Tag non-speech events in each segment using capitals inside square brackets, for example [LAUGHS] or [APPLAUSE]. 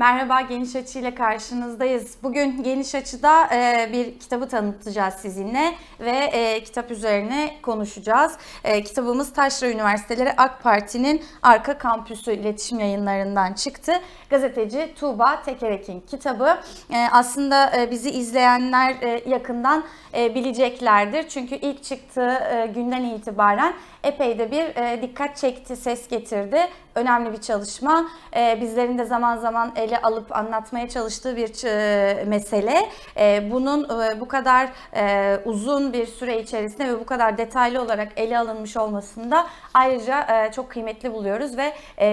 Merhaba Geniş Açı ile karşınızdayız. Bugün Geniş Açı'da e, bir kitabı tanıtacağız sizinle ve e, kitap üzerine konuşacağız. E, kitabımız Taşra Üniversiteleri AK Parti'nin Arka Kampüsü iletişim yayınlarından çıktı. Gazeteci Tuğba Tekerek'in kitabı. Aslında bizi izleyenler yakından bileceklerdir. Çünkü ilk çıktığı günden itibaren epey de bir dikkat çekti, ses getirdi. Önemli bir çalışma. E, bizlerin de zaman zaman ele alıp anlatmaya çalıştığı bir e, mesele. E, bunun e, bu kadar uzun bir süre içerisinde ve bu kadar detaylı olarak ele alınmış olmasında ayrıca çok kıymetli buluyoruz ve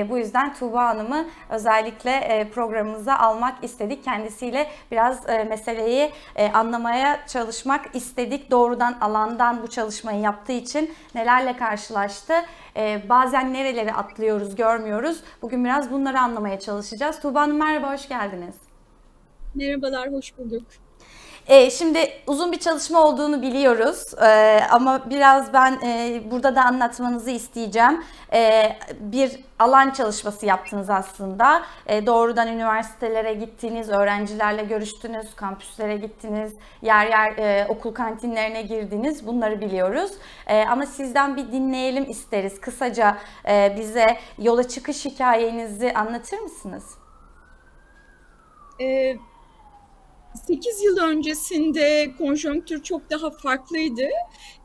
bu yüzden Tuğba Hanım'ı özellikle programımıza almak istedik. Kendisiyle biraz meseleyi anlamaya çalışmak istedik. Doğrudan alandan bu çalışmayı yaptığı için nelerle karşılaştı, e, bazen nereleri atlıyoruz, görmüyoruz. Bugün biraz bunları anlamaya çalışacağız. Tuğba Hanım merhaba, hoş geldiniz. Merhabalar, hoş bulduk. E, şimdi uzun bir çalışma olduğunu biliyoruz e, ama biraz ben e, burada da anlatmanızı isteyeceğim. E, bir alan çalışması yaptınız aslında. E, doğrudan üniversitelere gittiniz, öğrencilerle görüştünüz, kampüslere gittiniz, yer yer e, okul kantinlerine girdiniz. Bunları biliyoruz. E, ama sizden bir dinleyelim isteriz. Kısaca e, bize yola çıkış hikayenizi anlatır mısınız? Evet 8 yıl öncesinde konjonktür çok daha farklıydı.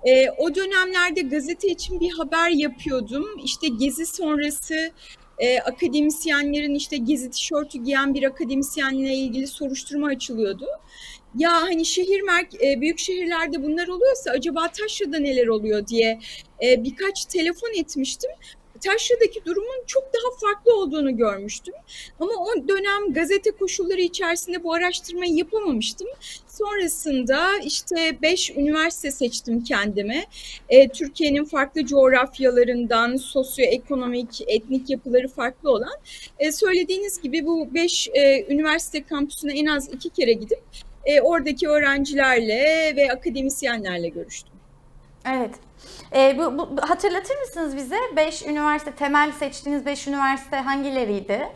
E, o dönemlerde gazete için bir haber yapıyordum. İşte gezi sonrası e, akademisyenlerin işte gezi tişörtü giyen bir akademisyenle ilgili soruşturma açılıyordu. Ya hani şehir merk e, büyük şehirlerde bunlar oluyorsa acaba Taşra'da neler oluyor diye e, birkaç telefon etmiştim. Taşra'daki durumun çok daha farklı olduğunu görmüştüm. Ama o dönem gazete koşulları içerisinde bu araştırmayı yapamamıştım. Sonrasında işte beş üniversite seçtim kendime. E, Türkiye'nin farklı coğrafyalarından, sosyoekonomik, etnik yapıları farklı olan. E, söylediğiniz gibi bu beş e, üniversite kampüsüne en az iki kere gidip e, oradaki öğrencilerle ve akademisyenlerle görüştüm. Evet. E, bu, bu, hatırlatır mısınız bize 5 üniversite, temel seçtiğiniz 5 üniversite hangileriydi?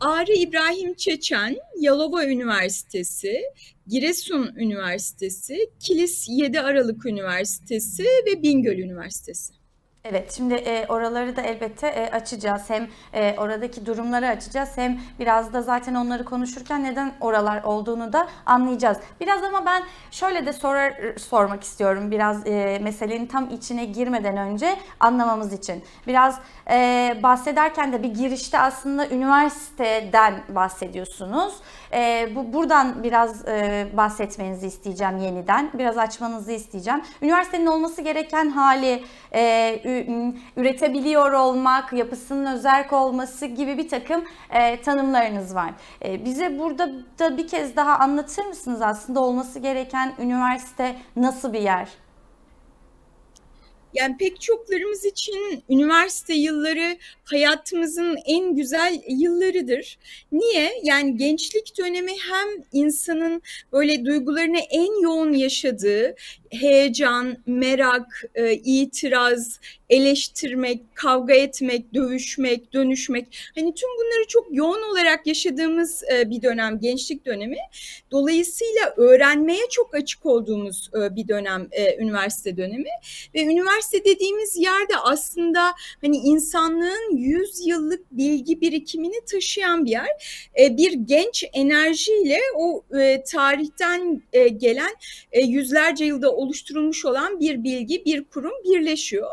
Ağrı İbrahim Çeçen, Yalova Üniversitesi, Giresun Üniversitesi, Kilis 7 Aralık Üniversitesi ve Bingöl Üniversitesi. Evet, şimdi e, oraları da elbette e, açacağız. Hem e, oradaki durumları açacağız hem biraz da zaten onları konuşurken neden oralar olduğunu da anlayacağız. Biraz ama ben şöyle de sorar, sormak istiyorum biraz e, meselenin tam içine girmeden önce anlamamız için. Biraz e, bahsederken de bir girişte aslında üniversiteden bahsediyorsunuz. E, bu Buradan biraz e, bahsetmenizi isteyeceğim yeniden. Biraz açmanızı isteyeceğim. Üniversitenin olması gereken hali... E, üretebiliyor olmak, yapısının özerk olması gibi bir takım e, tanımlarınız var. E, bize burada da bir kez daha anlatır mısınız aslında olması gereken üniversite nasıl bir yer? Yani pek çoklarımız için üniversite yılları hayatımızın en güzel yıllarıdır. Niye? Yani gençlik dönemi hem insanın böyle duygularını en yoğun yaşadığı heyecan, merak, e, itiraz, eleştirmek, kavga etmek, dövüşmek, dönüşmek. Hani tüm bunları çok yoğun olarak yaşadığımız e, bir dönem, gençlik dönemi. Dolayısıyla öğrenmeye çok açık olduğumuz e, bir dönem e, üniversite dönemi. Ve üniversite dediğimiz yerde aslında hani insanlığın 100 yıllık bilgi birikimini taşıyan bir yer. E, bir genç enerjiyle o e, tarihten e, gelen e, yüzlerce yılda oluşturulmuş olan bir bilgi, bir kurum birleşiyor.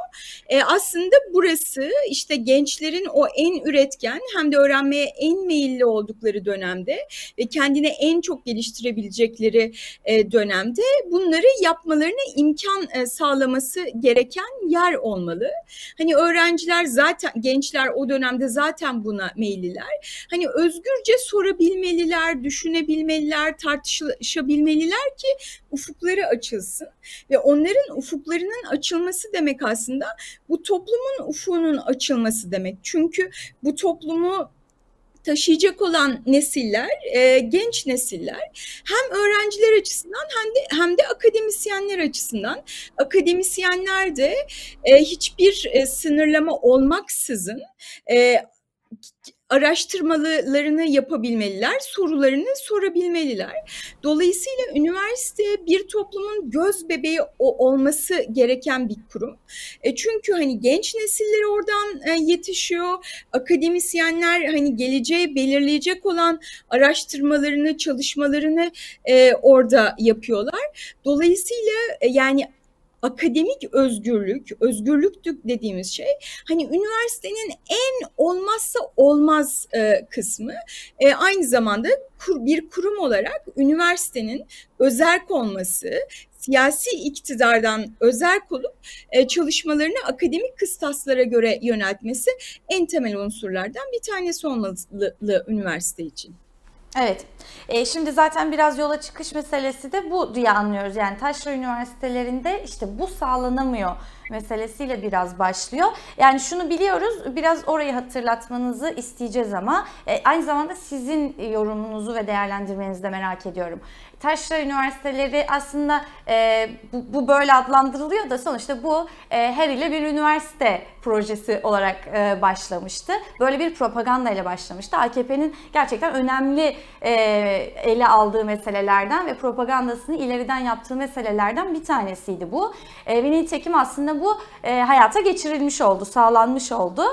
E, aslında burası işte gençlerin o en üretken hem de öğrenmeye en meyilli oldukları dönemde ve kendine en çok geliştirebilecekleri e, dönemde bunları yapmalarına imkan e, sağlaması gereken yer olmalı. Hani öğrenciler zaten gençler o dönemde zaten buna meyilliler. Hani özgürce sorabilmeliler, düşünebilmeliler, tartışabilmeliler ki ufukları açılsın ve onların ufuklarının açılması demek aslında bu toplumun ufuğunun açılması demek. Çünkü bu toplumu taşıyacak olan nesiller, e, genç nesiller hem öğrenciler açısından hem de hem de akademisyenler açısından akademisyenler de e, hiçbir e, sınırlama olmaksızın e, araştırmalarını yapabilmeliler, sorularını sorabilmeliler. Dolayısıyla üniversite bir toplumun göz bebeği olması gereken bir kurum. E çünkü hani genç nesiller oradan e, yetişiyor. Akademisyenler hani geleceği belirleyecek olan araştırmalarını, çalışmalarını e, orada yapıyorlar. Dolayısıyla yani akademik özgürlük, özgürlük dediğimiz şey hani üniversitenin en olmazsa olmaz e, kısmı. E, aynı zamanda kur, bir kurum olarak üniversitenin özerk olması, siyasi iktidardan özerk olup e, çalışmalarını akademik kıstaslara göre yöneltmesi en temel unsurlardan bir tanesi olmalı üniversite için. Evet. E, şimdi zaten biraz yola çıkış meselesi de bu diye anlıyoruz. Yani taşra üniversitelerinde işte bu sağlanamıyor meselesiyle biraz başlıyor. Yani şunu biliyoruz, biraz orayı hatırlatmanızı isteyeceğiz ama e, aynı zamanda sizin yorumunuzu ve değerlendirmenizi de merak ediyorum. Taşra üniversiteleri aslında e, bu, bu böyle adlandırılıyor da sonuçta bu e, her ile bir üniversite projesi olarak e, başlamıştı. Böyle bir propaganda ile başlamıştı. AKP'nin gerçekten önemli e, ele aldığı meselelerden ve propagandasını ileriden yaptığı meselelerden bir tanesiydi bu. E, ve nitekim aslında bu e, hayata geçirilmiş oldu, sağlanmış oldu.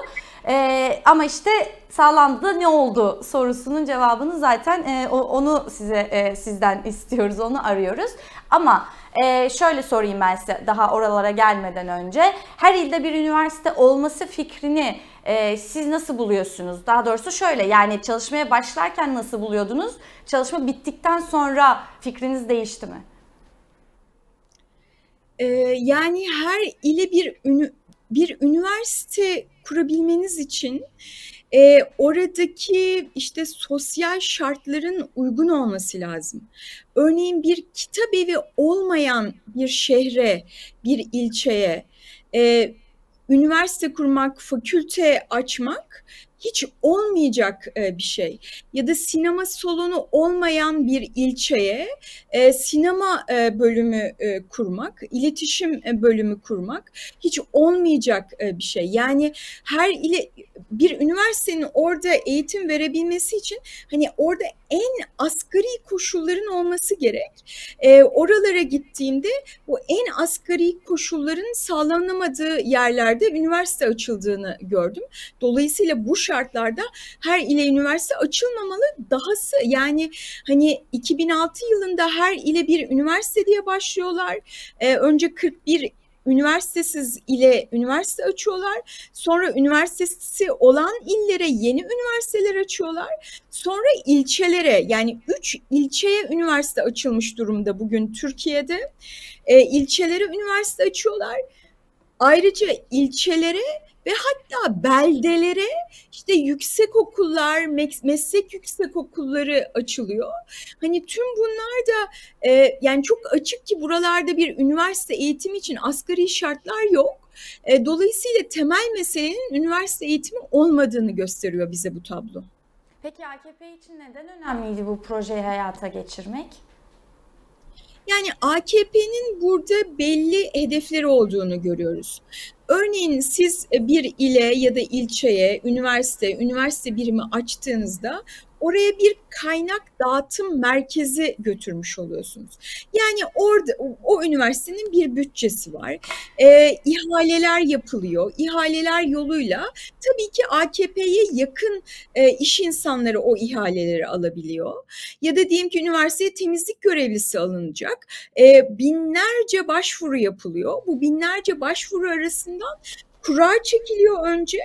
Ee, ama işte sağlandı ne oldu sorusunun cevabını zaten e, onu size e, sizden istiyoruz, onu arıyoruz. Ama e, şöyle sorayım ben size daha oralara gelmeden önce. Her ilde bir üniversite olması fikrini e, siz nasıl buluyorsunuz? Daha doğrusu şöyle yani çalışmaya başlarken nasıl buluyordunuz? Çalışma bittikten sonra fikriniz değişti mi? Ee, yani her ile bir ünü, bir üniversite kurabilmeniz için e, oradaki işte sosyal şartların uygun olması lazım. Örneğin bir kitap evi olmayan bir şehre, bir ilçeye e, üniversite kurmak, fakülte açmak hiç olmayacak e, bir şey. Ya da sinema salonu olmayan bir ilçeye e, sinema e, bölümü kurmak, iletişim bölümü kurmak hiç olmayacak bir şey. Yani her ile bir üniversitenin orada eğitim verebilmesi için hani orada en asgari koşulların olması gerek. E, oralara gittiğimde bu en asgari koşulların sağlanamadığı yerlerde üniversite açıldığını gördüm. Dolayısıyla bu şartlarda her ile üniversite açılmamalı. Dahası yani hani 2006 yılında her ile bir üniversite diye başlıyorlar. E, önce 41 üniversitesiz ile üniversite açıyorlar. Sonra üniversitesi olan illere yeni üniversiteler açıyorlar. Sonra ilçelere yani üç ilçeye üniversite açılmış durumda bugün Türkiye'de. E, ilçelere üniversite açıyorlar. Ayrıca ilçelere ve hatta beldelere işte yüksek okullar, meslek yüksek okulları açılıyor. Hani tüm bunlar da e, yani çok açık ki buralarda bir üniversite eğitimi için asgari şartlar yok. E, dolayısıyla temel meselenin üniversite eğitimi olmadığını gösteriyor bize bu tablo. Peki AKP için neden önemliydi bu projeyi hayata geçirmek? Yani AKP'nin burada belli hedefleri olduğunu görüyoruz. Örneğin siz bir ile ya da ilçeye, üniversite, üniversite birimi açtığınızda oraya bir kaynak dağıtım merkezi götürmüş oluyorsunuz. Yani orada o, o üniversitenin bir bütçesi var. E, ihaleler yapılıyor. İhaleler yoluyla tabii ki AKP'ye yakın e, iş insanları o ihaleleri alabiliyor. Ya da diyelim ki üniversiteye temizlik görevlisi alınacak. E, binlerce başvuru yapılıyor. Bu binlerce başvuru arasından kura çekiliyor önce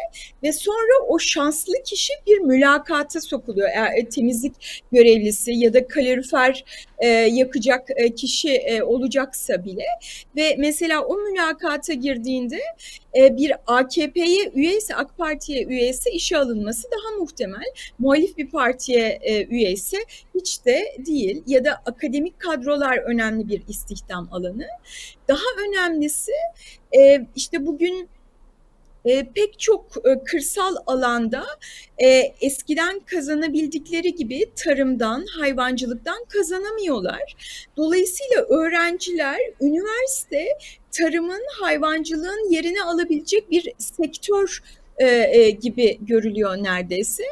ve sonra o şanslı kişi bir mülakata sokuluyor. Eğer e, temizlik görevlisi ya da kalorifer e, yakacak e, kişi e, olacaksa bile ve mesela o mülakata girdiğinde e, bir AKP'ye üyeyse AK Parti'ye üyeyse işe alınması daha muhtemel. Muhalif bir partiye e, üyeyse hiç de değil ya da akademik kadrolar önemli bir istihdam alanı. Daha önemlisi e, işte bugün e, pek çok e, kırsal alanda e, eskiden kazanabildikleri gibi tarımdan, hayvancılıktan kazanamıyorlar. Dolayısıyla öğrenciler üniversite tarımın, hayvancılığın yerini alabilecek bir sektör e, e, gibi görülüyor neredeyse.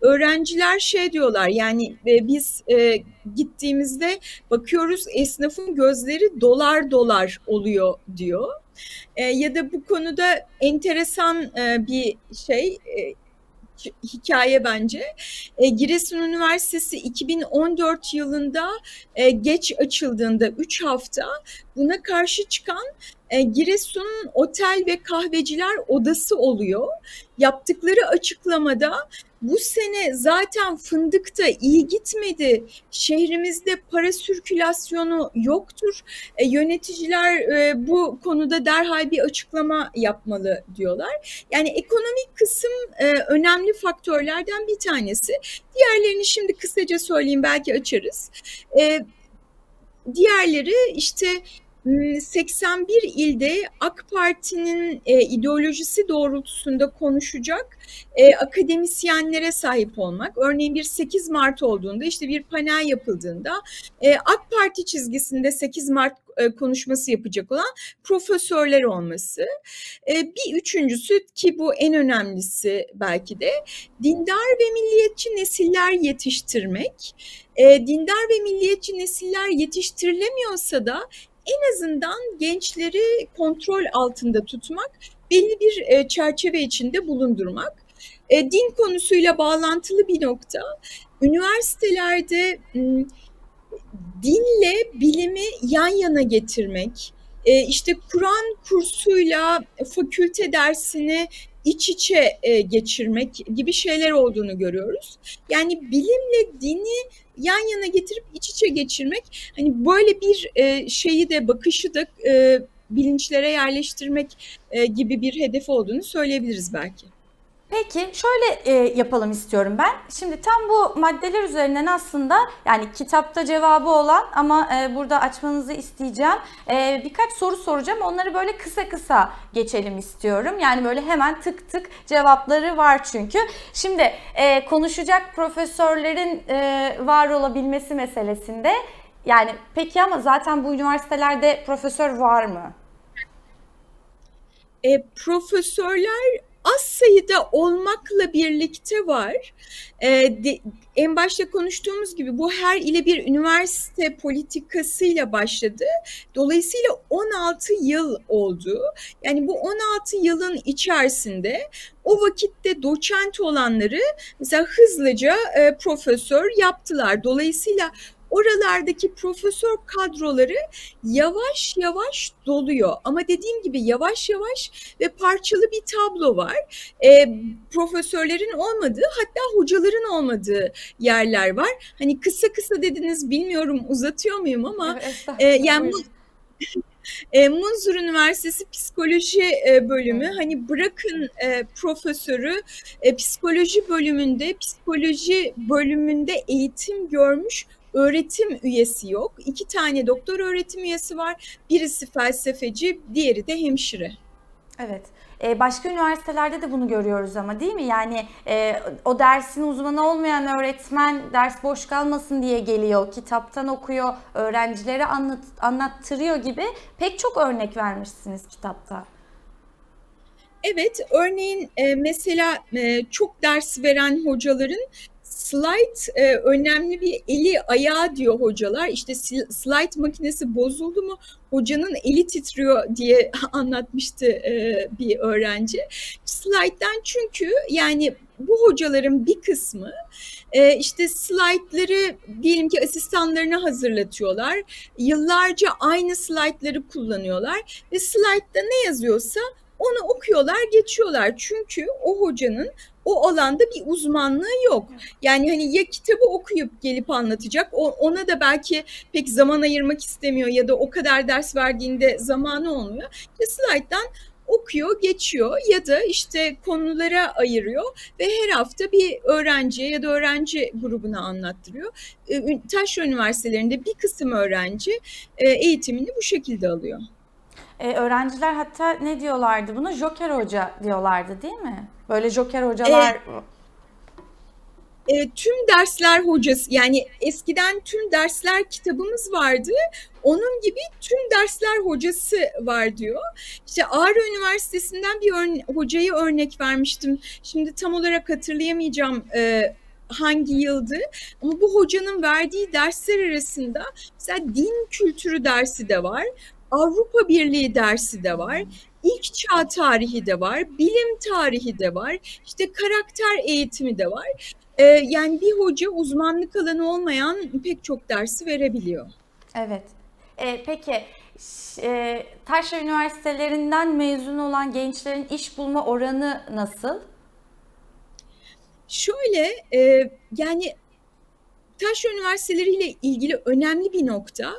Öğrenciler şey diyorlar yani e, biz e, gittiğimizde bakıyoruz esnafın gözleri dolar dolar oluyor diyor. E, ya da bu konuda enteresan e, bir şey e, hikaye bence. E, Giresun Üniversitesi 2014 yılında e, geç açıldığında 3 hafta buna karşı çıkan e, Giresun Otel ve Kahveciler Odası oluyor. Yaptıkları açıklamada bu sene zaten fındıkta iyi gitmedi. Şehrimizde para sirkülasyonu yoktur. E, yöneticiler e, bu konuda derhal bir açıklama yapmalı diyorlar. Yani ekonomik kısım e, önemli faktörlerden bir tanesi. Diğerlerini şimdi kısaca söyleyeyim belki açarız. E, diğerleri işte 81 ilde AK Parti'nin e, ideolojisi doğrultusunda konuşacak e, akademisyenlere sahip olmak. Örneğin bir 8 Mart olduğunda işte bir panel yapıldığında e, AK Parti çizgisinde 8 Mart e, konuşması yapacak olan profesörler olması. E, bir üçüncüsü ki bu en önemlisi belki de dindar ve milliyetçi nesiller yetiştirmek. E, dindar ve milliyetçi nesiller yetiştirilemiyorsa da en azından gençleri kontrol altında tutmak, belli bir e, çerçeve içinde bulundurmak. E, din konusuyla bağlantılı bir nokta. Üniversitelerde dinle bilimi yan yana getirmek, e, işte Kur'an kursuyla fakülte dersini iç içe geçirmek gibi şeyler olduğunu görüyoruz. Yani bilimle dini yan yana getirip iç içe geçirmek hani böyle bir e, şeyi de bakışı da e, bilinçlere yerleştirmek e, gibi bir hedef olduğunu söyleyebiliriz belki. Peki şöyle e, yapalım istiyorum ben. Şimdi tam bu maddeler üzerinden aslında yani kitapta cevabı olan ama e, burada açmanızı isteyeceğim. E, birkaç soru soracağım. Onları böyle kısa kısa geçelim istiyorum. Yani böyle hemen tık tık cevapları var çünkü. Şimdi e, konuşacak profesörlerin e, var olabilmesi meselesinde yani peki ama zaten bu üniversitelerde profesör var mı? E, profesörler az sayıda olmakla birlikte var. E, de, en başta konuştuğumuz gibi bu her ile bir üniversite politikasıyla başladı. Dolayısıyla 16 yıl oldu. Yani bu 16 yılın içerisinde o vakitte doçent olanları mesela hızlıca e, profesör yaptılar. Dolayısıyla oralardaki profesör kadroları yavaş yavaş doluyor. Ama dediğim gibi yavaş yavaş ve parçalı bir tablo var. E, profesörlerin olmadığı hatta hocaların olmadığı yerler var. Hani kısa kısa dediniz bilmiyorum uzatıyor muyum ama evet, e, yani bu [LAUGHS] e, Munzur Üniversitesi Psikoloji e, bölümü hani bırakın e, profesörü e, psikoloji bölümünde psikoloji bölümünde eğitim görmüş öğretim üyesi yok. İki tane doktor öğretim üyesi var. Birisi felsefeci, diğeri de hemşire. Evet. Ee, başka üniversitelerde de bunu görüyoruz ama değil mi? Yani e, o dersin uzmanı olmayan öğretmen ders boş kalmasın diye geliyor, kitaptan okuyor, öğrencilere anlat, anlattırıyor gibi pek çok örnek vermişsiniz kitapta. Evet, örneğin e, mesela e, çok ders veren hocaların slide e, önemli bir eli ayağı diyor hocalar. İşte slide makinesi bozuldu mu hocanın eli titriyor diye [LAUGHS] anlatmıştı e, bir öğrenci. Slide'den çünkü yani bu hocaların bir kısmı e, işte slaytları diyelim ki asistanlarına hazırlatıyorlar. Yıllarca aynı slaytları kullanıyorlar ve slaytta ne yazıyorsa onu okuyorlar, geçiyorlar. Çünkü o hocanın o alanda bir uzmanlığı yok. Yani hani ya kitabı okuyup gelip anlatacak, ona da belki pek zaman ayırmak istemiyor ya da o kadar ders verdiğinde zamanı olmuyor. İşte slayttan okuyor, geçiyor ya da işte konulara ayırıyor ve her hafta bir öğrenciye ya da öğrenci grubuna anlattırıyor. Taşra Üniversitelerinde bir kısım öğrenci e, eğitimini bu şekilde alıyor. Ee, öğrenciler hatta ne diyorlardı buna? Joker hoca diyorlardı değil mi? Böyle joker hocalar... e, tüm dersler hocası yani eskiden tüm dersler kitabımız vardı. Onun gibi tüm dersler hocası var diyor. İşte Ağrı Üniversitesi'nden bir örne hocayı örnek vermiştim. Şimdi tam olarak hatırlayamayacağım e, hangi yıldı ama bu hocanın verdiği dersler arasında mesela din kültürü dersi de var. Avrupa Birliği dersi de var. İlk çağ tarihi de var, bilim tarihi de var, işte karakter eğitimi de var. Ee, yani bir hoca uzmanlık alanı olmayan pek çok dersi verebiliyor. Evet. Ee, peki e, Taşra Üniversitelerinden mezun olan gençlerin iş bulma oranı nasıl? Şöyle e, yani Taşra Üniversiteleri ile ilgili önemli bir nokta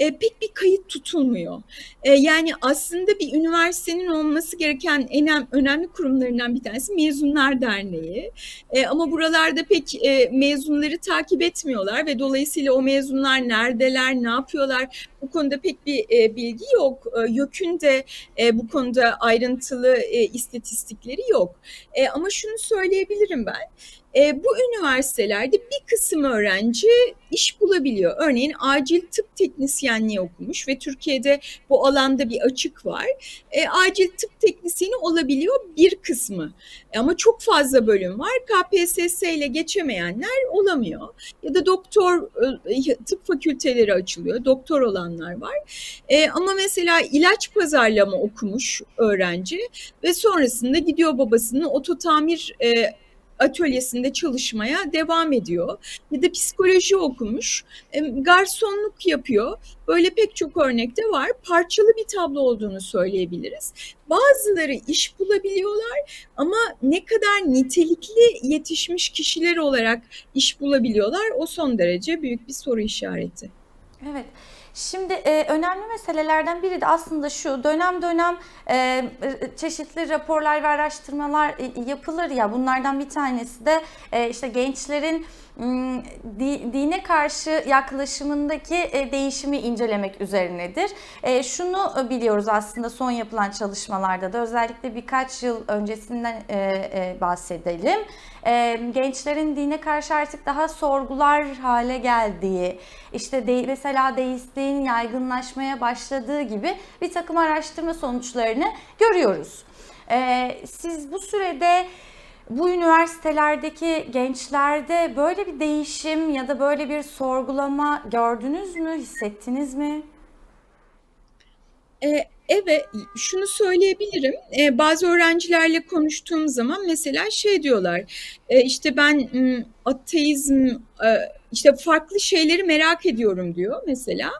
e, pek bir kayıt tutulmuyor. E, yani aslında bir üniversitenin olması gereken en önemli kurumlarından bir tanesi Mezunlar Derneği. E, ama buralarda pek e, mezunları takip etmiyorlar ve dolayısıyla o mezunlar neredeler, ne yapıyorlar bu konuda pek bir e, bilgi yok. E, YÖK'ün de e, bu konuda ayrıntılı e, istatistikleri yok. E, ama şunu söyleyebilirim ben. E, bu üniversitelerde bir kısım öğrenci iş bulabiliyor. Örneğin acil tıp teknisyenliği okumuş ve Türkiye'de bu alanda bir açık var. E, acil tıp teknisyeni olabiliyor bir kısmı. E, ama çok fazla bölüm var. KPSS ile geçemeyenler olamıyor. Ya da doktor e, tıp fakülteleri açılıyor. Doktor olanlar var. E, ama mesela ilaç pazarlama okumuş öğrenci ve sonrasında gidiyor babasının ototamir e, atölyesinde çalışmaya devam ediyor. Ya da psikoloji okumuş, garsonluk yapıyor. Böyle pek çok örnekte var. Parçalı bir tablo olduğunu söyleyebiliriz. Bazıları iş bulabiliyorlar ama ne kadar nitelikli yetişmiş kişiler olarak iş bulabiliyorlar o son derece büyük bir soru işareti. Evet. Şimdi e, önemli meselelerden biri de aslında şu dönem dönem e, çeşitli raporlar ve araştırmalar e, yapılır ya bunlardan bir tanesi de e, işte gençlerin dine karşı yaklaşımındaki e, değişimi incelemek üzerinedir. E, şunu biliyoruz aslında son yapılan çalışmalarda da özellikle birkaç yıl öncesinden e, bahsedelim. Gençlerin dine karşı artık daha sorgular hale geldiği, işte mesela deistliğin yaygınlaşmaya başladığı gibi bir takım araştırma sonuçlarını görüyoruz. Siz bu sürede bu üniversitelerdeki gençlerde böyle bir değişim ya da böyle bir sorgulama gördünüz mü, hissettiniz mi? Ee, evet, şunu söyleyebilirim. Ee, bazı öğrencilerle konuştuğum zaman mesela şey diyorlar, e, işte ben ateizm, e, işte farklı şeyleri merak ediyorum diyor mesela.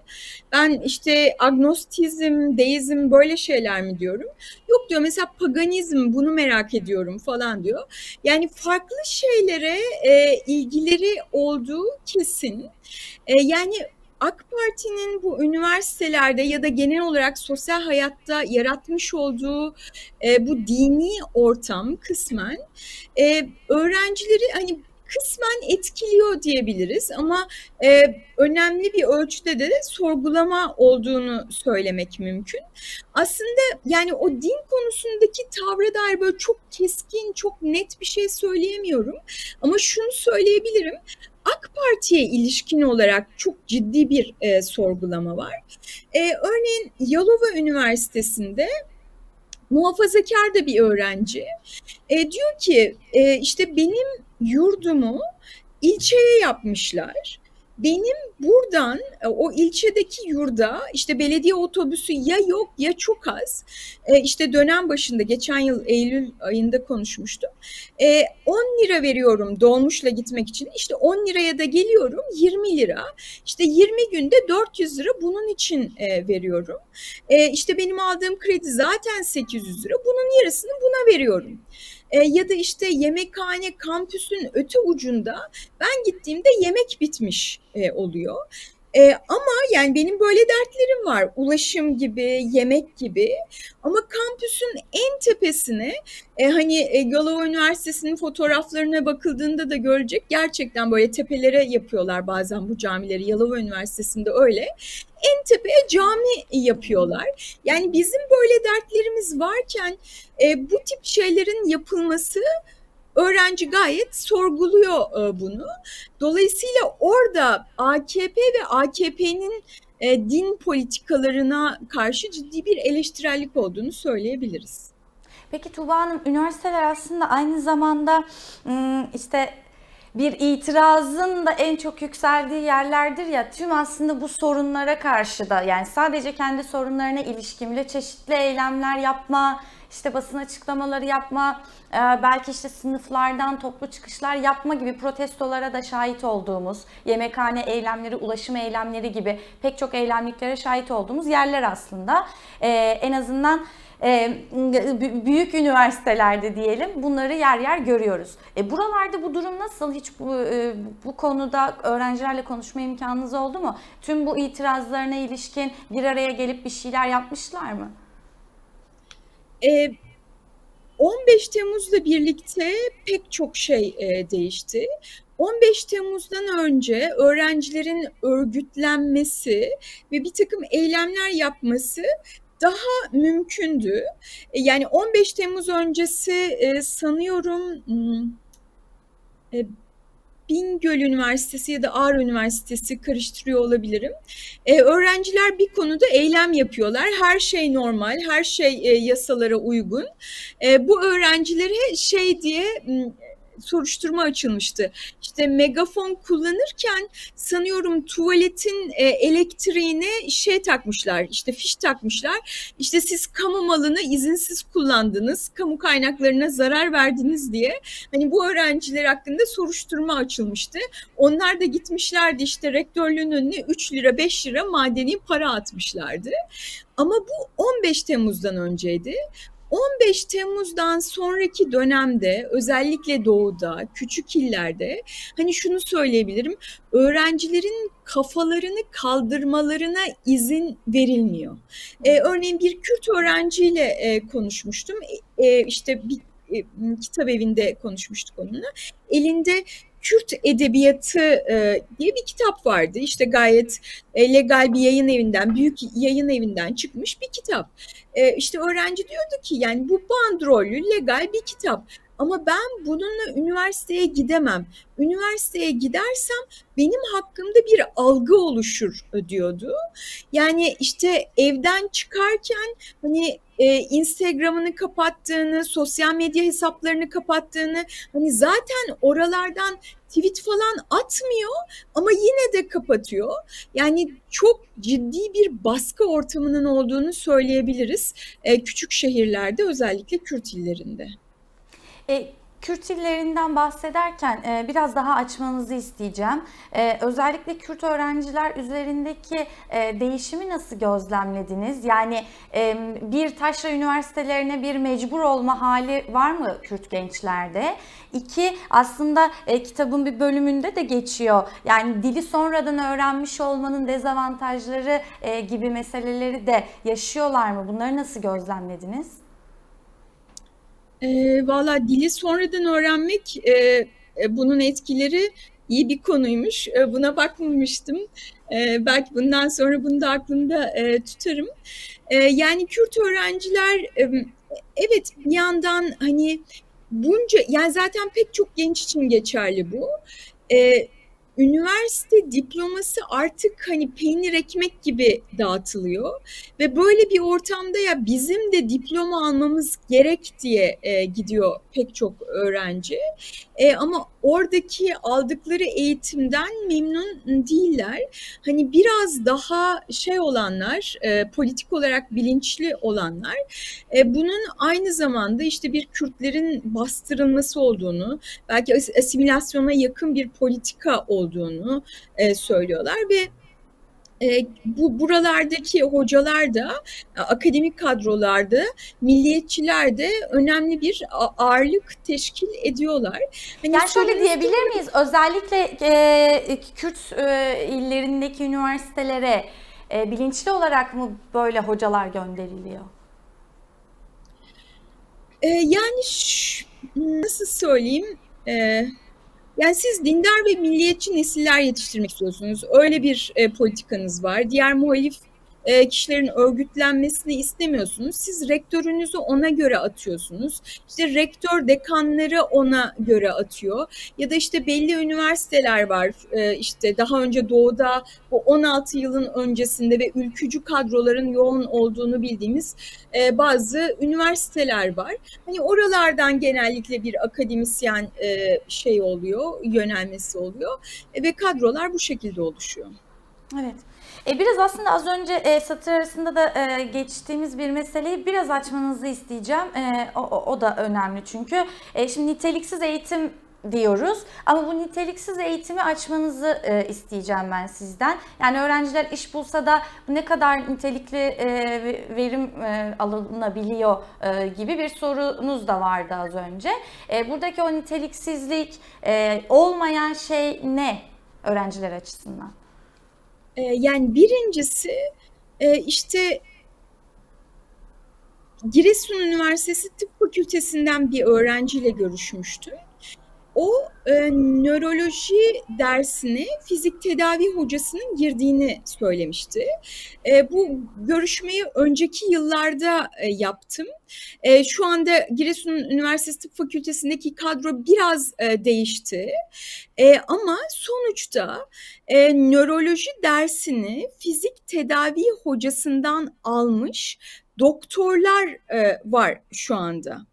Ben işte agnostizm, deizm böyle şeyler mi diyorum? Yok diyor mesela paganizm bunu merak ediyorum falan diyor. Yani farklı şeylere e, ilgileri olduğu kesin. E, yani AK Parti'nin bu üniversitelerde ya da genel olarak sosyal hayatta yaratmış olduğu e, bu dini ortam kısmen e, öğrencileri hani kısmen etkiliyor diyebiliriz ama e, önemli bir ölçüde de sorgulama olduğunu söylemek mümkün. Aslında yani o din konusundaki tavra dair böyle çok keskin, çok net bir şey söyleyemiyorum. Ama şunu söyleyebilirim. AK Parti'ye ilişkin olarak çok ciddi bir e, sorgulama var. E, örneğin Yalova Üniversitesi'nde muhafazakar da bir öğrenci. E, diyor ki e, işte benim yurdumu ilçeye yapmışlar. Benim buradan e, o ilçedeki yurda işte belediye otobüsü ya yok ya çok az. E, işte dönem başında geçen yıl Eylül ayında konuşmuştum. E, 10 lira veriyorum dolmuşla gitmek için. İşte 10 liraya da geliyorum 20 lira. İşte 20 günde 400 lira bunun için e, veriyorum. E, işte benim aldığım kredi zaten 800 lira. Bunun yarısını buna veriyorum. E, ya da işte yemekhane kampüsün öte ucunda ben gittiğimde yemek bitmiş e, oluyor. E, ama yani benim böyle dertlerim var. Ulaşım gibi, yemek gibi. Ama kampüsün en tepesine e, hani e, Yalova Üniversitesi'nin fotoğraflarına bakıldığında da görecek. Gerçekten böyle tepelere yapıyorlar bazen bu camileri. Yalova Üniversitesi'nde öyle. En tepeye cami yapıyorlar. Yani bizim böyle dertlerimiz varken e, bu tip şeylerin yapılması öğrenci gayet sorguluyor e, bunu. Dolayısıyla orada AKP ve AKP'nin e, din politikalarına karşı ciddi bir eleştirellik olduğunu söyleyebiliriz. Peki Tuğba Hanım, üniversiteler aslında aynı zamanda işte bir itirazın da en çok yükseldiği yerlerdir ya tüm aslında bu sorunlara karşı da yani sadece kendi sorunlarına ilişkin bile çeşitli eylemler yapma, işte basın açıklamaları yapma, e, belki işte sınıflardan toplu çıkışlar yapma gibi protestolara da şahit olduğumuz, yemekhane eylemleri, ulaşım eylemleri gibi pek çok eylemliklere şahit olduğumuz yerler aslında. E, en azından büyük üniversitelerde diyelim bunları yer yer görüyoruz. E, buralarda bu durum nasıl? Hiç bu, e, bu konuda öğrencilerle konuşma imkanınız oldu mu? Tüm bu itirazlarına ilişkin bir araya gelip bir şeyler yapmışlar mı? E, 15 Temmuz'la birlikte pek çok şey e, değişti. 15 Temmuz'dan önce öğrencilerin örgütlenmesi ve bir takım eylemler yapması daha mümkündü. E, yani 15 Temmuz öncesi e, sanıyorum hmm, e, Bingöl Üniversitesi ya da Ağrı Üniversitesi karıştırıyor olabilirim. Öğrenciler bir konuda eylem yapıyorlar. Her şey normal, her şey yasalara uygun. Bu öğrencilere şey diye hmm, soruşturma açılmıştı. İşte megafon kullanırken sanıyorum tuvaletin e, elektriğine şey takmışlar, işte fiş takmışlar. İşte siz kamu malını izinsiz kullandınız, kamu kaynaklarına zarar verdiniz diye. Hani bu öğrenciler hakkında soruşturma açılmıştı. Onlar da gitmişlerdi işte rektörlüğün önüne 3 lira 5 lira madeni para atmışlardı. Ama bu 15 Temmuz'dan önceydi. 15 Temmuz'dan sonraki dönemde özellikle doğuda, küçük illerde hani şunu söyleyebilirim. Öğrencilerin kafalarını kaldırmalarına izin verilmiyor. Ee, örneğin bir Kürt öğrenciyle e, konuşmuştum. E, işte bir e, kitap evinde konuşmuştuk onunla. Elinde Kürt Edebiyatı e, diye bir kitap vardı. İşte gayet e, legal bir yayın evinden, büyük yayın evinden çıkmış bir kitap. E, işte öğrenci diyordu ki yani bu bandrollü legal bir kitap. Ama ben bununla üniversiteye gidemem. Üniversiteye gidersem benim hakkımda bir algı oluşur diyordu. Yani işte evden çıkarken hani e, Instagram'ını kapattığını, sosyal medya hesaplarını kapattığını, hani zaten oralardan tweet falan atmıyor ama yine de kapatıyor. Yani çok ciddi bir baskı ortamının olduğunu söyleyebiliriz e, küçük şehirlerde özellikle Kürt illerinde. E, Kürt illerinden bahsederken e, biraz daha açmanızı isteyeceğim. E, özellikle Kürt öğrenciler üzerindeki e, değişimi nasıl gözlemlediniz? Yani e, bir taşra üniversitelerine bir mecbur olma hali var mı Kürt gençlerde? İki, aslında e, kitabın bir bölümünde de geçiyor. Yani dili sonradan öğrenmiş olmanın dezavantajları e, gibi meseleleri de yaşıyorlar mı? Bunları nasıl gözlemlediniz? E, Valla dili sonradan öğrenmek e, bunun etkileri iyi bir konuymuş. E, buna bakmamıştım. E, belki bundan sonra bunu da aklımda e, tutarım. E, yani Kürt öğrenciler e, evet bir yandan hani bunca yani zaten pek çok genç için geçerli bu. E, üniversite diploması artık hani peynir ekmek gibi dağıtılıyor ve böyle bir ortamda ya bizim de diploma almamız gerek diye e, gidiyor pek çok öğrenci. E, ama oradaki aldıkları eğitimden memnun değiller. Hani biraz daha şey olanlar, e, politik olarak bilinçli olanlar, e, bunun aynı zamanda işte bir Kürtlerin bastırılması olduğunu, belki asimilasyona yakın bir politika olduğunu e, söylüyorlar ve e, bu buralardaki hocalar da akademik kadrolarda milliyetçiler de önemli bir ağırlık teşkil ediyorlar. Hani yani şöyle diyebilir miyiz? Özellikle e, Kürt e, illerindeki üniversitelere e, bilinçli olarak mı böyle hocalar gönderiliyor? E, yani nasıl söyleyeyim? E, yani siz dindar ve milliyetçi nesiller yetiştirmek istiyorsunuz. Öyle bir e, politikanız var. Diğer muhalif e, kişilerin örgütlenmesini istemiyorsunuz. Siz rektörünüzü ona göre atıyorsunuz. İşte rektör dekanları ona göre atıyor. Ya da işte belli üniversiteler var. E, işte daha önce doğuda bu 16 yılın öncesinde ve ülkücü kadroların yoğun olduğunu bildiğimiz e, bazı üniversiteler var. Hani oralardan genellikle bir akademisyen e, şey oluyor, yönelmesi oluyor ve kadrolar bu şekilde oluşuyor. Evet. E, biraz aslında az önce e, satır arasında da e, geçtiğimiz bir meseleyi biraz açmanızı isteyeceğim. E, o, o, o da önemli çünkü. E, şimdi niteliksiz eğitim diyoruz. Ama bu niteliksiz eğitimi açmanızı e, isteyeceğim ben sizden. Yani öğrenciler iş bulsa da ne kadar nitelikli e, verim e, alınabiliyor e, gibi bir sorunuz da vardı az önce. E, buradaki o niteliksizlik e, olmayan şey ne öğrenciler açısından? E, yani birincisi e, işte Giresun Üniversitesi Tıp Fakültesinden bir öğrenciyle görüşmüştüm. O e, nöroloji dersine fizik tedavi hocasının girdiğini söylemişti. E, bu görüşmeyi önceki yıllarda e, yaptım. E, şu anda Giresun Üniversitesi Tıp Fakültesindeki kadro biraz e, değişti. E, ama sonuçta e, nöroloji dersini fizik tedavi hocasından almış doktorlar e, var şu anda.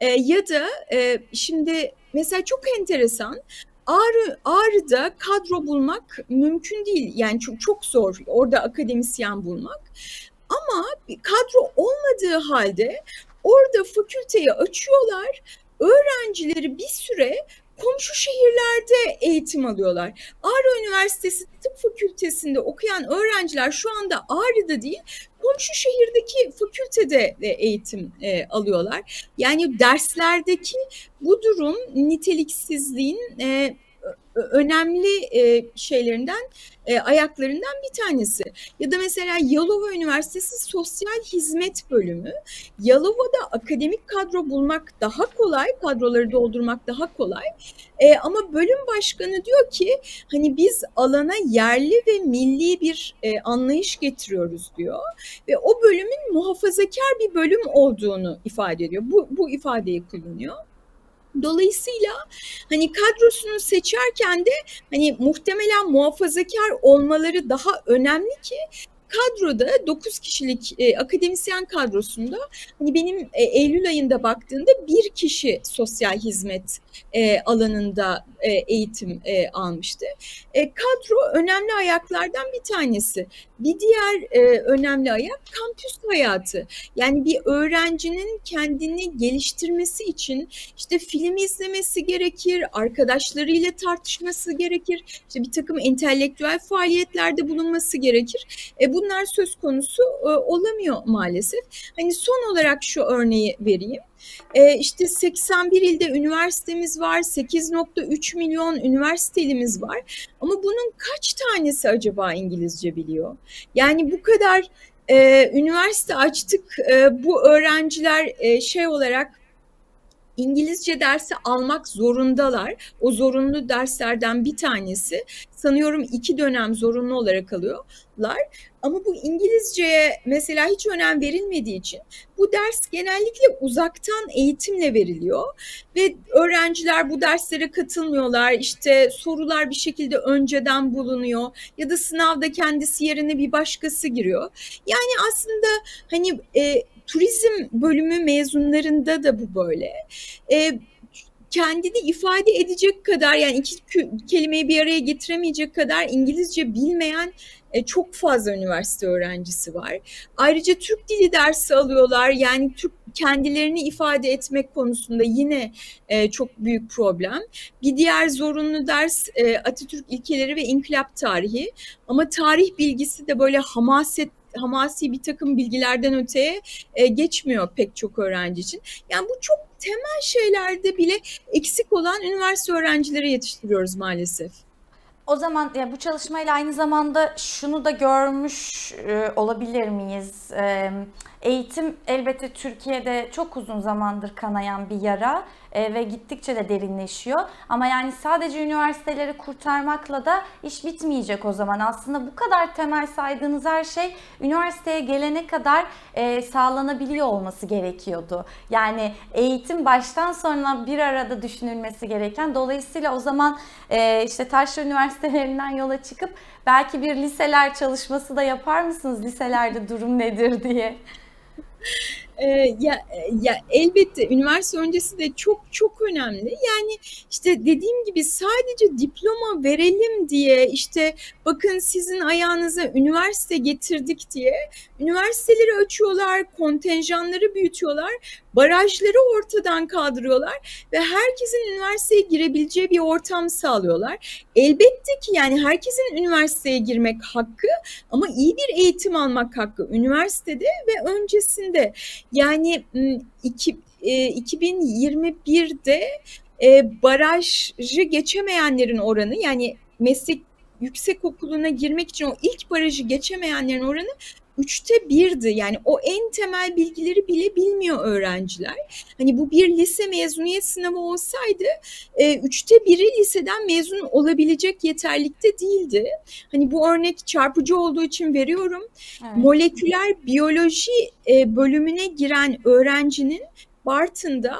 E, ya da e, şimdi mesela çok enteresan Ağrı, Ağrı'da kadro bulmak mümkün değil. Yani çok, çok zor orada akademisyen bulmak. Ama kadro olmadığı halde orada fakülteyi açıyorlar. Öğrencileri bir süre komşu şehirlerde eğitim alıyorlar. Ağrı Üniversitesi Tıp Fakültesinde okuyan öğrenciler şu anda Ağrı'da değil, komşu şehirdeki fakültede de eğitim e, alıyorlar. Yani derslerdeki bu durum niteliksizliğin e, önemli e, şeylerinden, e, ayaklarından bir tanesi. Ya da mesela Yalova Üniversitesi Sosyal Hizmet Bölümü. Yalova'da akademik kadro bulmak daha kolay, kadroları doldurmak daha kolay. E, ama bölüm başkanı diyor ki hani biz alana yerli ve milli bir e, anlayış getiriyoruz diyor. Ve o bölümün muhafazakar bir bölüm olduğunu ifade ediyor. Bu, bu ifadeyi kullanıyor. Dolayısıyla hani kadrosunu seçerken de hani muhtemelen muhafazakar olmaları daha önemli ki kadroda 9 kişilik e, akademisyen kadrosunda hani benim e, Eylül ayında baktığımda bir kişi sosyal hizmet e, alanında e, eğitim e, almıştı. E, kadro önemli ayaklardan bir tanesi. Bir diğer e, önemli ayak kampüs hayatı. Yani bir öğrencinin kendini geliştirmesi için işte film izlemesi gerekir, arkadaşlarıyla tartışması gerekir, işte bir takım entelektüel faaliyetlerde bulunması gerekir. E, bunlar söz konusu e, olamıyor maalesef. Hani son olarak şu örneği vereyim. E, işte 81 ilde üniversitemiz var, 8.3 milyon üniversitelimiz var. Ama bunun kaç tanesi acaba İngilizce biliyor? Yani bu kadar e, üniversite açtık, e, bu öğrenciler e, şey olarak İngilizce dersi almak zorundalar. O zorunlu derslerden bir tanesi. Sanıyorum iki dönem zorunlu olarak alıyorlar. Ama bu İngilizceye mesela hiç önem verilmediği için bu ders genellikle uzaktan eğitimle veriliyor ve öğrenciler bu derslere katılmıyorlar. İşte sorular bir şekilde önceden bulunuyor ya da sınavda kendisi yerine bir başkası giriyor. Yani aslında hani e, turizm bölümü mezunlarında da bu böyle. E, kendini ifade edecek kadar yani iki kelimeyi bir araya getiremeyecek kadar İngilizce bilmeyen e, çok fazla üniversite öğrencisi var. Ayrıca Türk dili dersi alıyorlar. Yani Türk kendilerini ifade etmek konusunda yine e, çok büyük problem. Bir diğer zorunlu ders e, Atatürk ilkeleri ve inkılap tarihi. Ama tarih bilgisi de böyle hamaset hamasi bir takım bilgilerden öteye e, geçmiyor pek çok öğrenci için. Yani bu çok temel şeylerde bile eksik olan üniversite öğrencileri yetiştiriyoruz maalesef. O zaman ya bu çalışmayla aynı zamanda şunu da görmüş e, olabilir miyiz? E, Eğitim elbette Türkiye'de çok uzun zamandır kanayan bir yara e, ve gittikçe de derinleşiyor. Ama yani sadece üniversiteleri kurtarmakla da iş bitmeyecek o zaman. Aslında bu kadar temel saydığınız her şey üniversiteye gelene kadar e, sağlanabiliyor olması gerekiyordu. Yani eğitim baştan sona bir arada düşünülmesi gereken. Dolayısıyla o zaman e, işte taşra üniversitelerinden yola çıkıp belki bir liseler çalışması da yapar mısınız? Liselerde durum nedir diye. Ee, ya, ya elbette üniversite öncesi de çok çok önemli. Yani işte dediğim gibi sadece diploma verelim diye işte bakın sizin ayağınıza üniversite getirdik diye üniversiteleri açıyorlar, kontenjanları büyütüyorlar, barajları ortadan kaldırıyorlar ve herkesin üniversiteye girebileceği bir ortam sağlıyorlar. Elbette ki yani herkesin üniversiteye girmek hakkı ama iyi bir eğitim almak hakkı üniversitede ve öncesinde. Yani iki, e, 2021'de e, barajı geçemeyenlerin oranı yani meslek yüksek okuluna girmek için o ilk barajı geçemeyenlerin oranı üçte birdi. Yani o en temel bilgileri bile bilmiyor öğrenciler. Hani bu bir lise mezuniyet sınavı olsaydı e, üçte biri liseden mezun olabilecek yeterlikte değildi. Hani bu örnek çarpıcı olduğu için veriyorum. Evet. Moleküler biyoloji e, bölümüne giren öğrencinin Bartın'da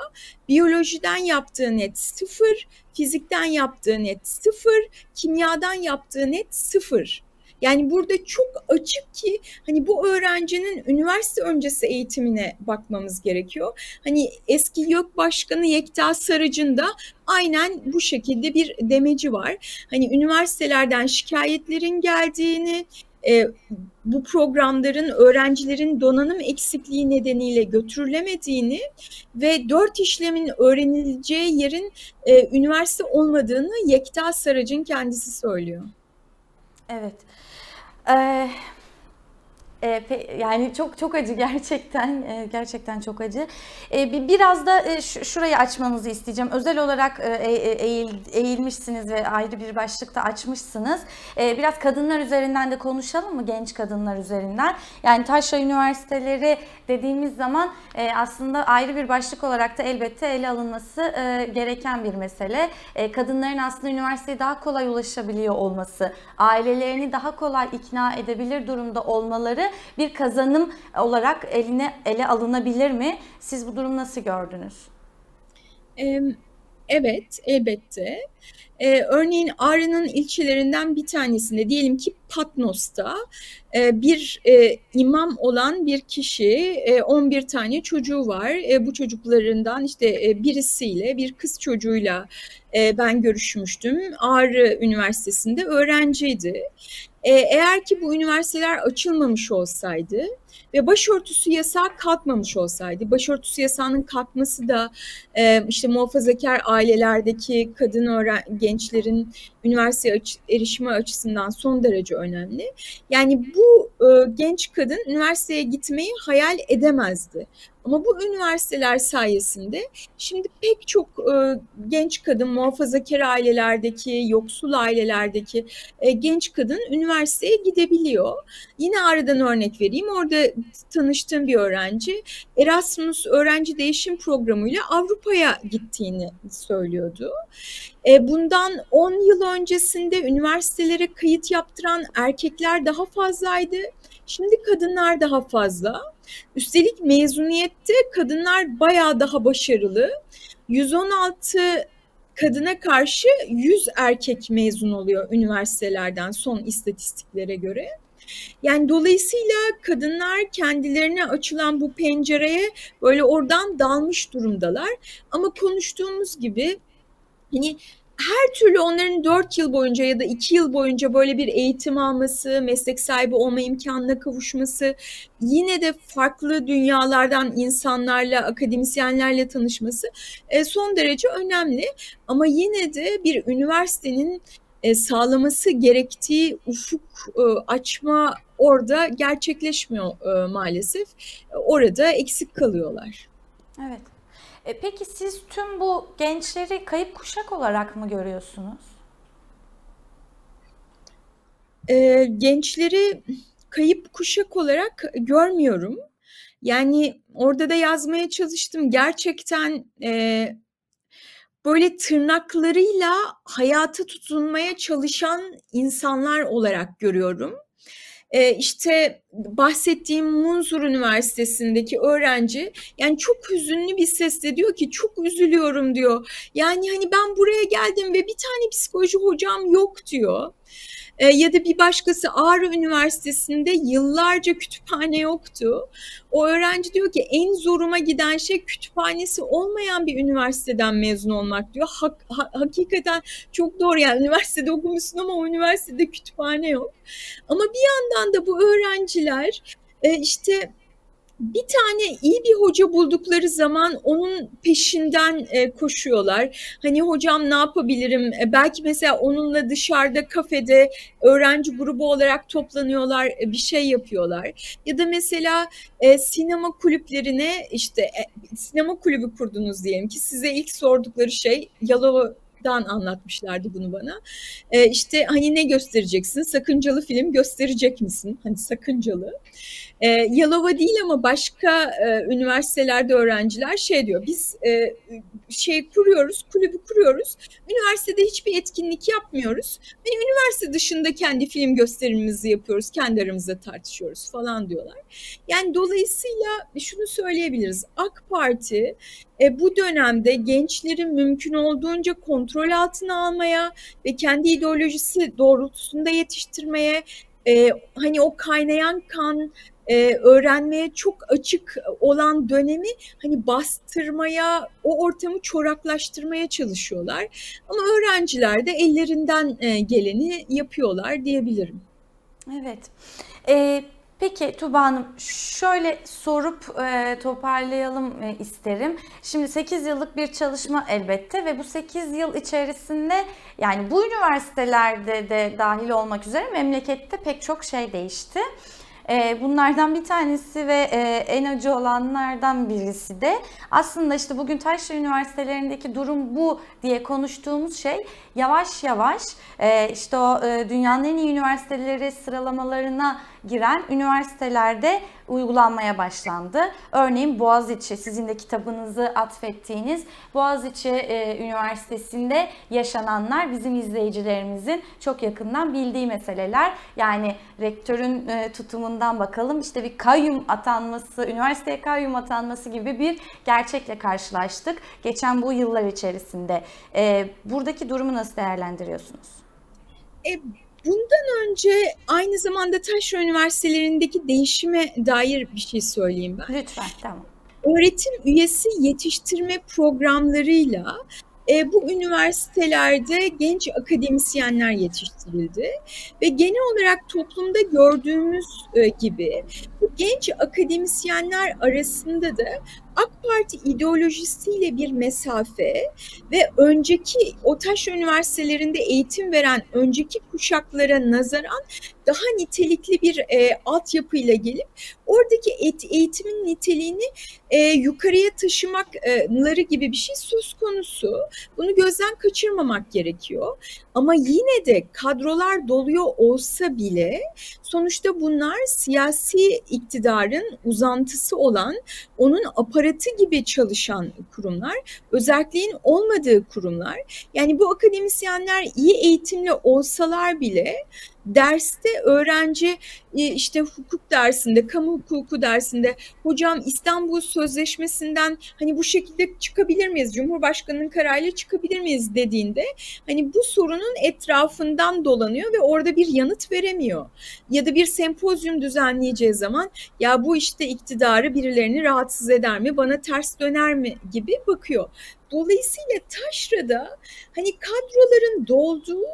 biyolojiden yaptığı net sıfır, fizikten yaptığı net sıfır, kimyadan yaptığı net sıfır. Yani burada çok açık ki hani bu öğrencinin üniversite öncesi eğitimine bakmamız gerekiyor. Hani eski YÖK Başkanı Yekta Sarıcı'nın da aynen bu şekilde bir demeci var. Hani üniversitelerden şikayetlerin geldiğini, e, bu programların öğrencilerin donanım eksikliği nedeniyle götürülemediğini ve dört işlemin öğrenileceği yerin e, üniversite olmadığını Yekta Sarıcı'nın kendisi söylüyor. Evet. Ee, e, yani çok çok acı [LAUGHS] gerçekten e, gerçekten çok acı. E, biraz da e, şurayı açmanızı isteyeceğim. Özel olarak e, e, e, eğil, eğilmişsiniz ve ayrı bir başlıkta açmışsınız. E, biraz kadınlar üzerinden de konuşalım mı genç kadınlar üzerinden? Yani Taşra Üniversiteleri dediğimiz zaman e, aslında ayrı bir başlık olarak da elbette ele alınması e, gereken bir mesele. E, kadınların aslında üniversiteye daha kolay ulaşabiliyor olması, ailelerini daha kolay ikna edebilir durumda olmaları bir kazanım olarak eline ele alınabilir mi? Siz bu durum nasıl gördünüz? Evet, elbette. Ee, örneğin Ağrı'nın ilçelerinden bir tanesinde diyelim ki Patnos'ta e, bir e, imam olan bir kişi e, 11 tane çocuğu var. E, bu çocuklarından işte e, birisiyle bir kız çocuğuyla e, ben görüşmüştüm. Ağrı Üniversitesi'nde öğrenciydi. Eğer ki bu üniversiteler açılmamış olsaydı ve başörtüsü yasağı kalkmamış olsaydı, başörtüsü yasağının kalkması da e, işte muhafazakar ailelerdeki kadın öğren gençlerin üniversite aç erişimi açısından son derece önemli. Yani bu e, genç kadın üniversiteye gitmeyi hayal edemezdi. Ama bu üniversiteler sayesinde şimdi pek çok e, genç kadın, muhafazakar ailelerdeki, yoksul ailelerdeki e, genç kadın üniversiteye gidebiliyor. Yine aradan örnek vereyim. Orada tanıştığım bir öğrenci Erasmus öğrenci değişim programıyla Avrupa'ya gittiğini söylüyordu. E, bundan 10 yıl öncesinde üniversitelere kayıt yaptıran erkekler daha fazlaydı. Şimdi kadınlar daha fazla. Üstelik mezuniyette kadınlar bayağı daha başarılı. 116 kadına karşı 100 erkek mezun oluyor üniversitelerden son istatistiklere göre. Yani dolayısıyla kadınlar kendilerine açılan bu pencereye böyle oradan dalmış durumdalar. Ama konuştuğumuz gibi hani her türlü onların dört yıl boyunca ya da iki yıl boyunca böyle bir eğitim alması, meslek sahibi olma imkanına kavuşması, yine de farklı dünyalardan insanlarla, akademisyenlerle tanışması e, son derece önemli. Ama yine de bir üniversitenin e, sağlaması gerektiği ufuk e, açma orada gerçekleşmiyor maalesef. Orada eksik kalıyorlar. Evet. E, peki siz tüm bu gençleri kayıp kuşak olarak mı görüyorsunuz? E, gençleri kayıp kuşak olarak görmüyorum. Yani orada da yazmaya çalıştım. Gerçekten e, böyle tırnaklarıyla hayata tutunmaya çalışan insanlar olarak görüyorum. E, işte bahsettiğim Munzur Üniversitesi'ndeki öğrenci yani çok hüzünlü bir sesle diyor ki çok üzülüyorum diyor. Yani hani ben buraya geldim ve bir tane psikoloji hocam yok diyor. E, ya da bir başkası Ağrı Üniversitesi'nde yıllarca kütüphane yoktu. O öğrenci diyor ki en zoruma giden şey kütüphanesi olmayan bir üniversiteden mezun olmak diyor. Hak, ha, hakikaten çok doğru yani üniversitede okumuşsun ama o üniversitede kütüphane yok. Ama bir yandan da bu öğrenciler e, işte bir tane iyi bir hoca buldukları zaman onun peşinden e, koşuyorlar. Hani hocam ne yapabilirim? E, belki mesela onunla dışarıda kafede öğrenci grubu olarak toplanıyorlar, e, bir şey yapıyorlar. Ya da mesela sinema kulüplerine işte sinema kulübü kurdunuz diyelim ki size ilk sordukları şey Yalova dan anlatmışlardı bunu bana. E, işte hani ne göstereceksin? Sakıncalı film gösterecek misin? Hani sakıncalı. E, Yalova değil ama başka e, üniversitelerde öğrenciler şey diyor. Biz e, şey kuruyoruz, kulübü kuruyoruz. Üniversitede hiçbir etkinlik yapmıyoruz. Ve üniversite dışında kendi film gösterimimizi yapıyoruz. Kendi aramızda tartışıyoruz falan diyorlar. Yani dolayısıyla şunu söyleyebiliriz. AK Parti e, bu dönemde gençleri mümkün olduğunca kontrol altına almaya ve kendi ideolojisi doğrultusunda yetiştirmeye e, hani o kaynayan kan e, öğrenmeye çok açık olan dönemi hani bastırmaya, o ortamı çoraklaştırmaya çalışıyorlar. Ama öğrenciler de ellerinden e, geleni yapıyorlar diyebilirim. Evet. Ee, Peki Tuba Hanım şöyle sorup e, toparlayalım e, isterim. Şimdi 8 yıllık bir çalışma elbette ve bu 8 yıl içerisinde yani bu üniversitelerde de dahil olmak üzere memlekette pek çok şey değişti. E, bunlardan bir tanesi ve e, en acı olanlardan birisi de aslında işte bugün Taşra Üniversitelerindeki durum bu diye konuştuğumuz şey yavaş yavaş e, işte o dünyanın en iyi üniversiteleri sıralamalarına giren üniversitelerde uygulanmaya başlandı. Örneğin Boğaziçi, sizin de kitabınızı atfettiğiniz Boğaziçi e, Üniversitesi'nde yaşananlar bizim izleyicilerimizin çok yakından bildiği meseleler. Yani rektörün e, tutumundan bakalım işte bir kayyum atanması, üniversiteye kayyum atanması gibi bir gerçekle karşılaştık. Geçen bu yıllar içerisinde. E, buradaki durumu nasıl değerlendiriyorsunuz? E, Bundan önce aynı zamanda Taşra Üniversitelerindeki değişime dair bir şey söyleyeyim ben. Lütfen, tamam. Öğretim üyesi yetiştirme programlarıyla e, bu üniversitelerde genç akademisyenler yetiştirildi ve genel olarak toplumda gördüğümüz e, gibi bu genç akademisyenler arasında da AK Parti ideolojisiyle bir mesafe ve önceki o taş üniversitelerinde eğitim veren önceki kuşaklara nazaran daha nitelikli bir e, altyapıyla gelip oradaki et, eğitimin niteliğini e, yukarıya taşımakları gibi bir şey söz konusu. Bunu gözden kaçırmamak gerekiyor. Ama yine de kadrolar doluyor olsa bile sonuçta bunlar siyasi iktidarın uzantısı olan onun aparatı gibi çalışan kurumlar, özelliğin olmadığı kurumlar. Yani bu akademisyenler iyi eğitimli olsalar bile derste öğrenci e, işte hukuk dersinde, kamu hukuku dersinde hocam İstanbul Sözleşmesi'nden hani bu şekilde çıkabilir miyiz? Cumhurbaşkanının kararıyla çıkabilir miyiz dediğinde hani bu sorunun etrafından dolanıyor ve orada bir yanıt veremiyor. Ya da bir sempozyum düzenleyeceği zaman ya bu işte iktidarı birilerini rahatsız eder mi, bana ters döner mi gibi bakıyor. Dolayısıyla taşrada hani kadroların dolduğu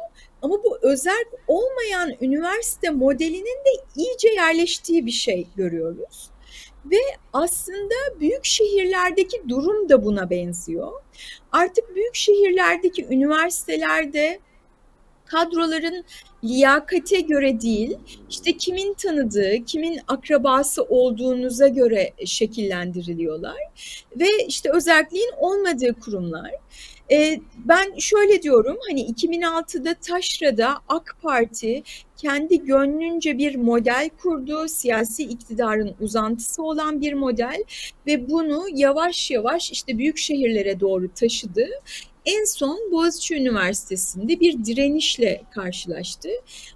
ama bu özel olmayan üniversite modelinin de iyice yerleştiği bir şey görüyoruz. Ve aslında büyük şehirlerdeki durum da buna benziyor. Artık büyük şehirlerdeki üniversitelerde kadroların liyakate göre değil, işte kimin tanıdığı, kimin akrabası olduğunuza göre şekillendiriliyorlar ve işte özelliğin olmadığı kurumlar E, ben şöyle diyorum hani 2006'da Taşra'da AK Parti kendi gönlünce bir model kurdu. Siyasi iktidarın uzantısı olan bir model ve bunu yavaş yavaş işte büyük şehirlere doğru taşıdı en son Boğaziçi Üniversitesi'nde bir direnişle karşılaştı.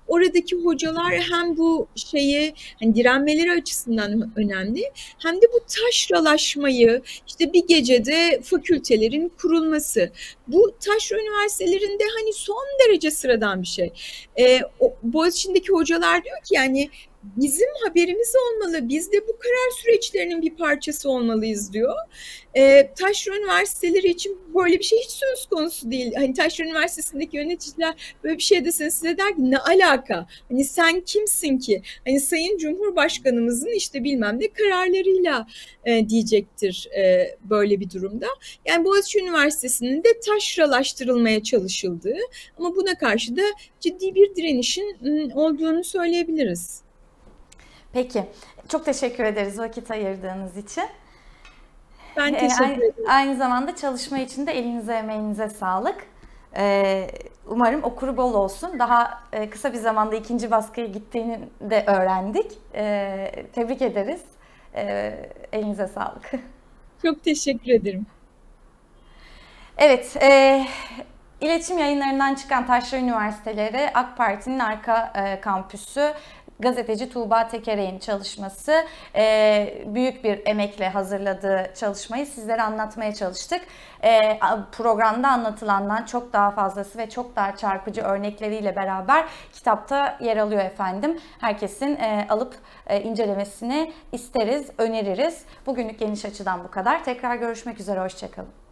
Oradaki hocalar hem bu şeyi hani direnmeleri açısından önemli hem de bu taşralaşmayı işte bir gecede fakültelerin kurulması. Bu taşra üniversitelerinde hani son derece sıradan bir şey. Ee, Boğaziçi'ndeki hocalar diyor ki yani bizim haberimiz olmalı. Biz de bu karar süreçlerinin bir parçası olmalıyız diyor. E, Taşra Üniversiteleri için böyle bir şey hiç söz konusu değil. Hani Taşra Üniversitesi'ndeki yöneticiler böyle bir şey desene size der ki ne alaka? Hani sen kimsin ki? Hani Sayın Cumhurbaşkanımızın işte bilmem ne kararlarıyla e, diyecektir e, böyle bir durumda. Yani Boğaziçi Üniversitesi'nin de taşralaştırılmaya çalışıldığı ama buna karşı da ciddi bir direnişin olduğunu söyleyebiliriz. Peki. Çok teşekkür ederiz vakit ayırdığınız için. Ben ee, teşekkür ederim. Aynı, aynı zamanda çalışma için de elinize emeğinize sağlık. Ee, umarım okuru bol olsun. Daha e, kısa bir zamanda ikinci baskıya gittiğini de öğrendik. Ee, tebrik ederiz. Elinize sağlık. [LAUGHS] Çok teşekkür ederim. Evet, e, İletişim yayınlarından çıkan Taşra Üniversiteleri AK Parti'nin arka e, kampüsü gazeteci Tuğba Tekere'nin çalışması. E, büyük bir emekle hazırladığı çalışmayı sizlere anlatmaya çalıştık. E, programda anlatılandan çok daha fazlası ve çok daha çarpıcı örnekleriyle beraber kitapta yer alıyor efendim. Herkesin e, alıp e, incelemesini isteriz, öneririz. Bugünlük geniş açıdan bu kadar. Tekrar görüşmek üzere, hoşçakalın.